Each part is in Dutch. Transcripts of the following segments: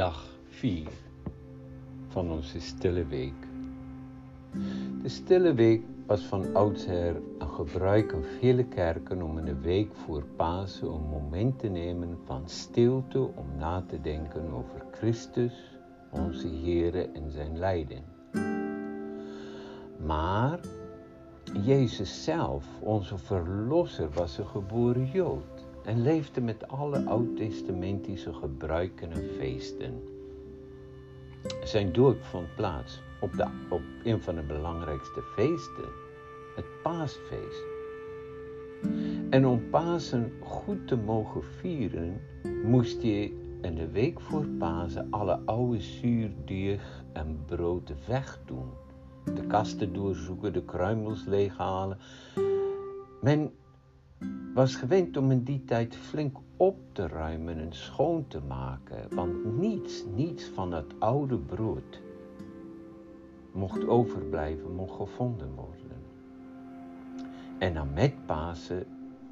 dag 4 van onze stille week. De stille week was van oudsher een gebruik in vele kerken om in de week voor Pasen een moment te nemen van stilte om na te denken over Christus, onze Heere en zijn lijden. Maar Jezus zelf, onze Verlosser, was een geboren Jood en leefde met alle oud-testamentische gebruiken en feesten. Zijn dood vond plaats op, op een van de belangrijkste feesten, het paasfeest. En om Pasen goed te mogen vieren, moest je in de week voor Pasen alle oude zuurdeeg en brood wegdoen. De kasten doorzoeken, de kruimels leeghalen. Men was gewend om in die tijd flink op te ruimen en schoon te maken, want niets, niets van het oude brood mocht overblijven, mocht gevonden worden. En dan met Pasen,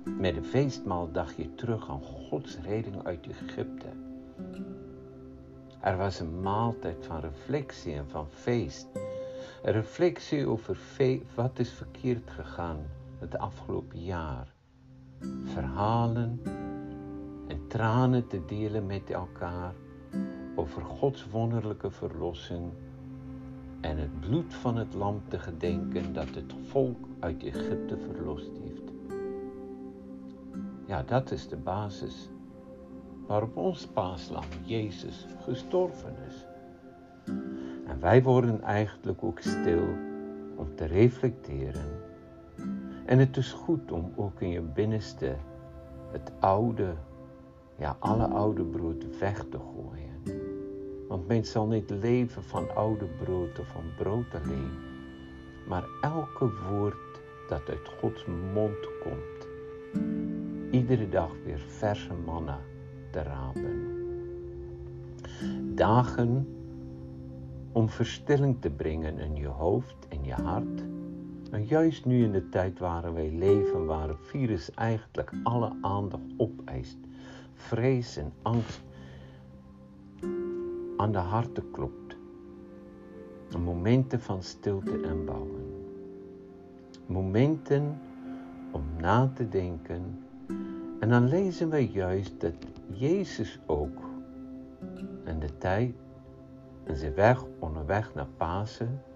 met een feestmaal, dacht je terug aan Gods redding uit Egypte. Er was een maaltijd van reflectie en van feest. Reflectie over wat is verkeerd gegaan het afgelopen jaar verhalen en tranen te delen met elkaar over Gods wonderlijke verlossing en het bloed van het lam te gedenken dat het volk uit Egypte verlost heeft. Ja, dat is de basis waarop ons paaslam, Jezus, gestorven is. En wij worden eigenlijk ook stil om te reflecteren en het is goed om ook in je binnenste het oude, ja, alle oude brood weg te gooien. Want men zal niet leven van oude brood of van brood alleen, maar elke woord dat uit Gods mond komt, iedere dag weer verse manna te rapen. Dagen om verstilling te brengen in je hoofd en je hart en juist nu in de tijd waar wij leven, waar het virus eigenlijk alle aandacht opeist, vrees en angst aan de harten klopt. Momenten van stilte inbouwen. Momenten om na te denken. En dan lezen wij juist dat Jezus ook in de tijd en zijn weg onderweg naar Pasen en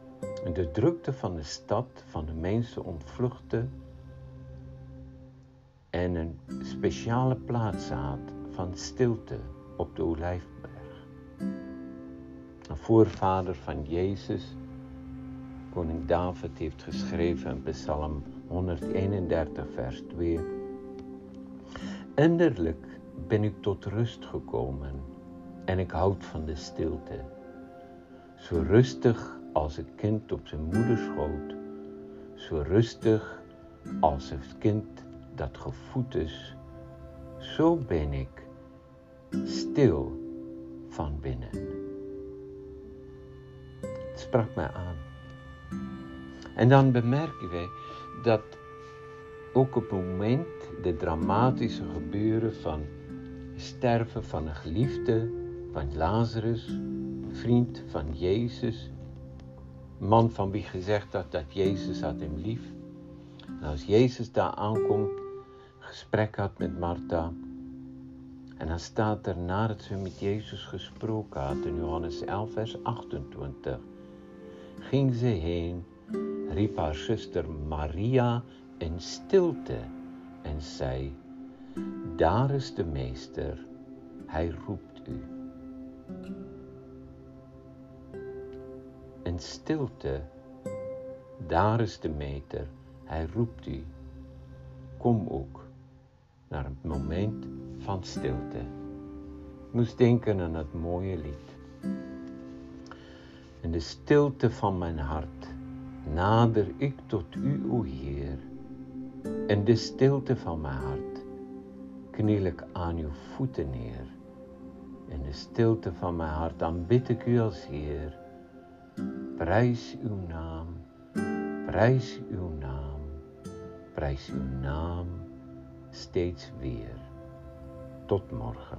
de drukte van de stad, van de mensen ontvluchtte en een speciale plaats had van stilte op de Olijfberg. Een voorvader van Jezus, koning David, heeft geschreven in Psalm 131, vers 2. Innerlijk ben ik tot rust gekomen en ik houd van de stilte. Zo rustig als het kind op zijn moederschoot, zo rustig als het kind dat gevoed is, zo ben ik stil van binnen. Het sprak mij aan. En dan bemerken wij dat ook op het moment de dramatische gebeuren van sterven van een geliefde, van Lazarus, vriend van Jezus, man van wie gezegd had dat Jezus had hem lief. En als Jezus daar aankomt, gesprek had met Martha. En dan staat er nadat ze met Jezus gesproken had in Johannes 11, vers 28. Ging ze heen, riep haar zuster Maria in stilte en zei: Daar is de meester, hij roept u. stilte. Daar is de meter, hij roept u. Kom ook naar een moment van stilte. Ik moest denken aan het mooie lied. In de stilte van mijn hart nader ik tot u, o Heer. In de stilte van mijn hart kniel ik aan uw voeten neer. In de stilte van mijn hart aanbid ik u als Heer. Prys u naam. Prys u naam. Prys u naam steeds weer. Tot morgen.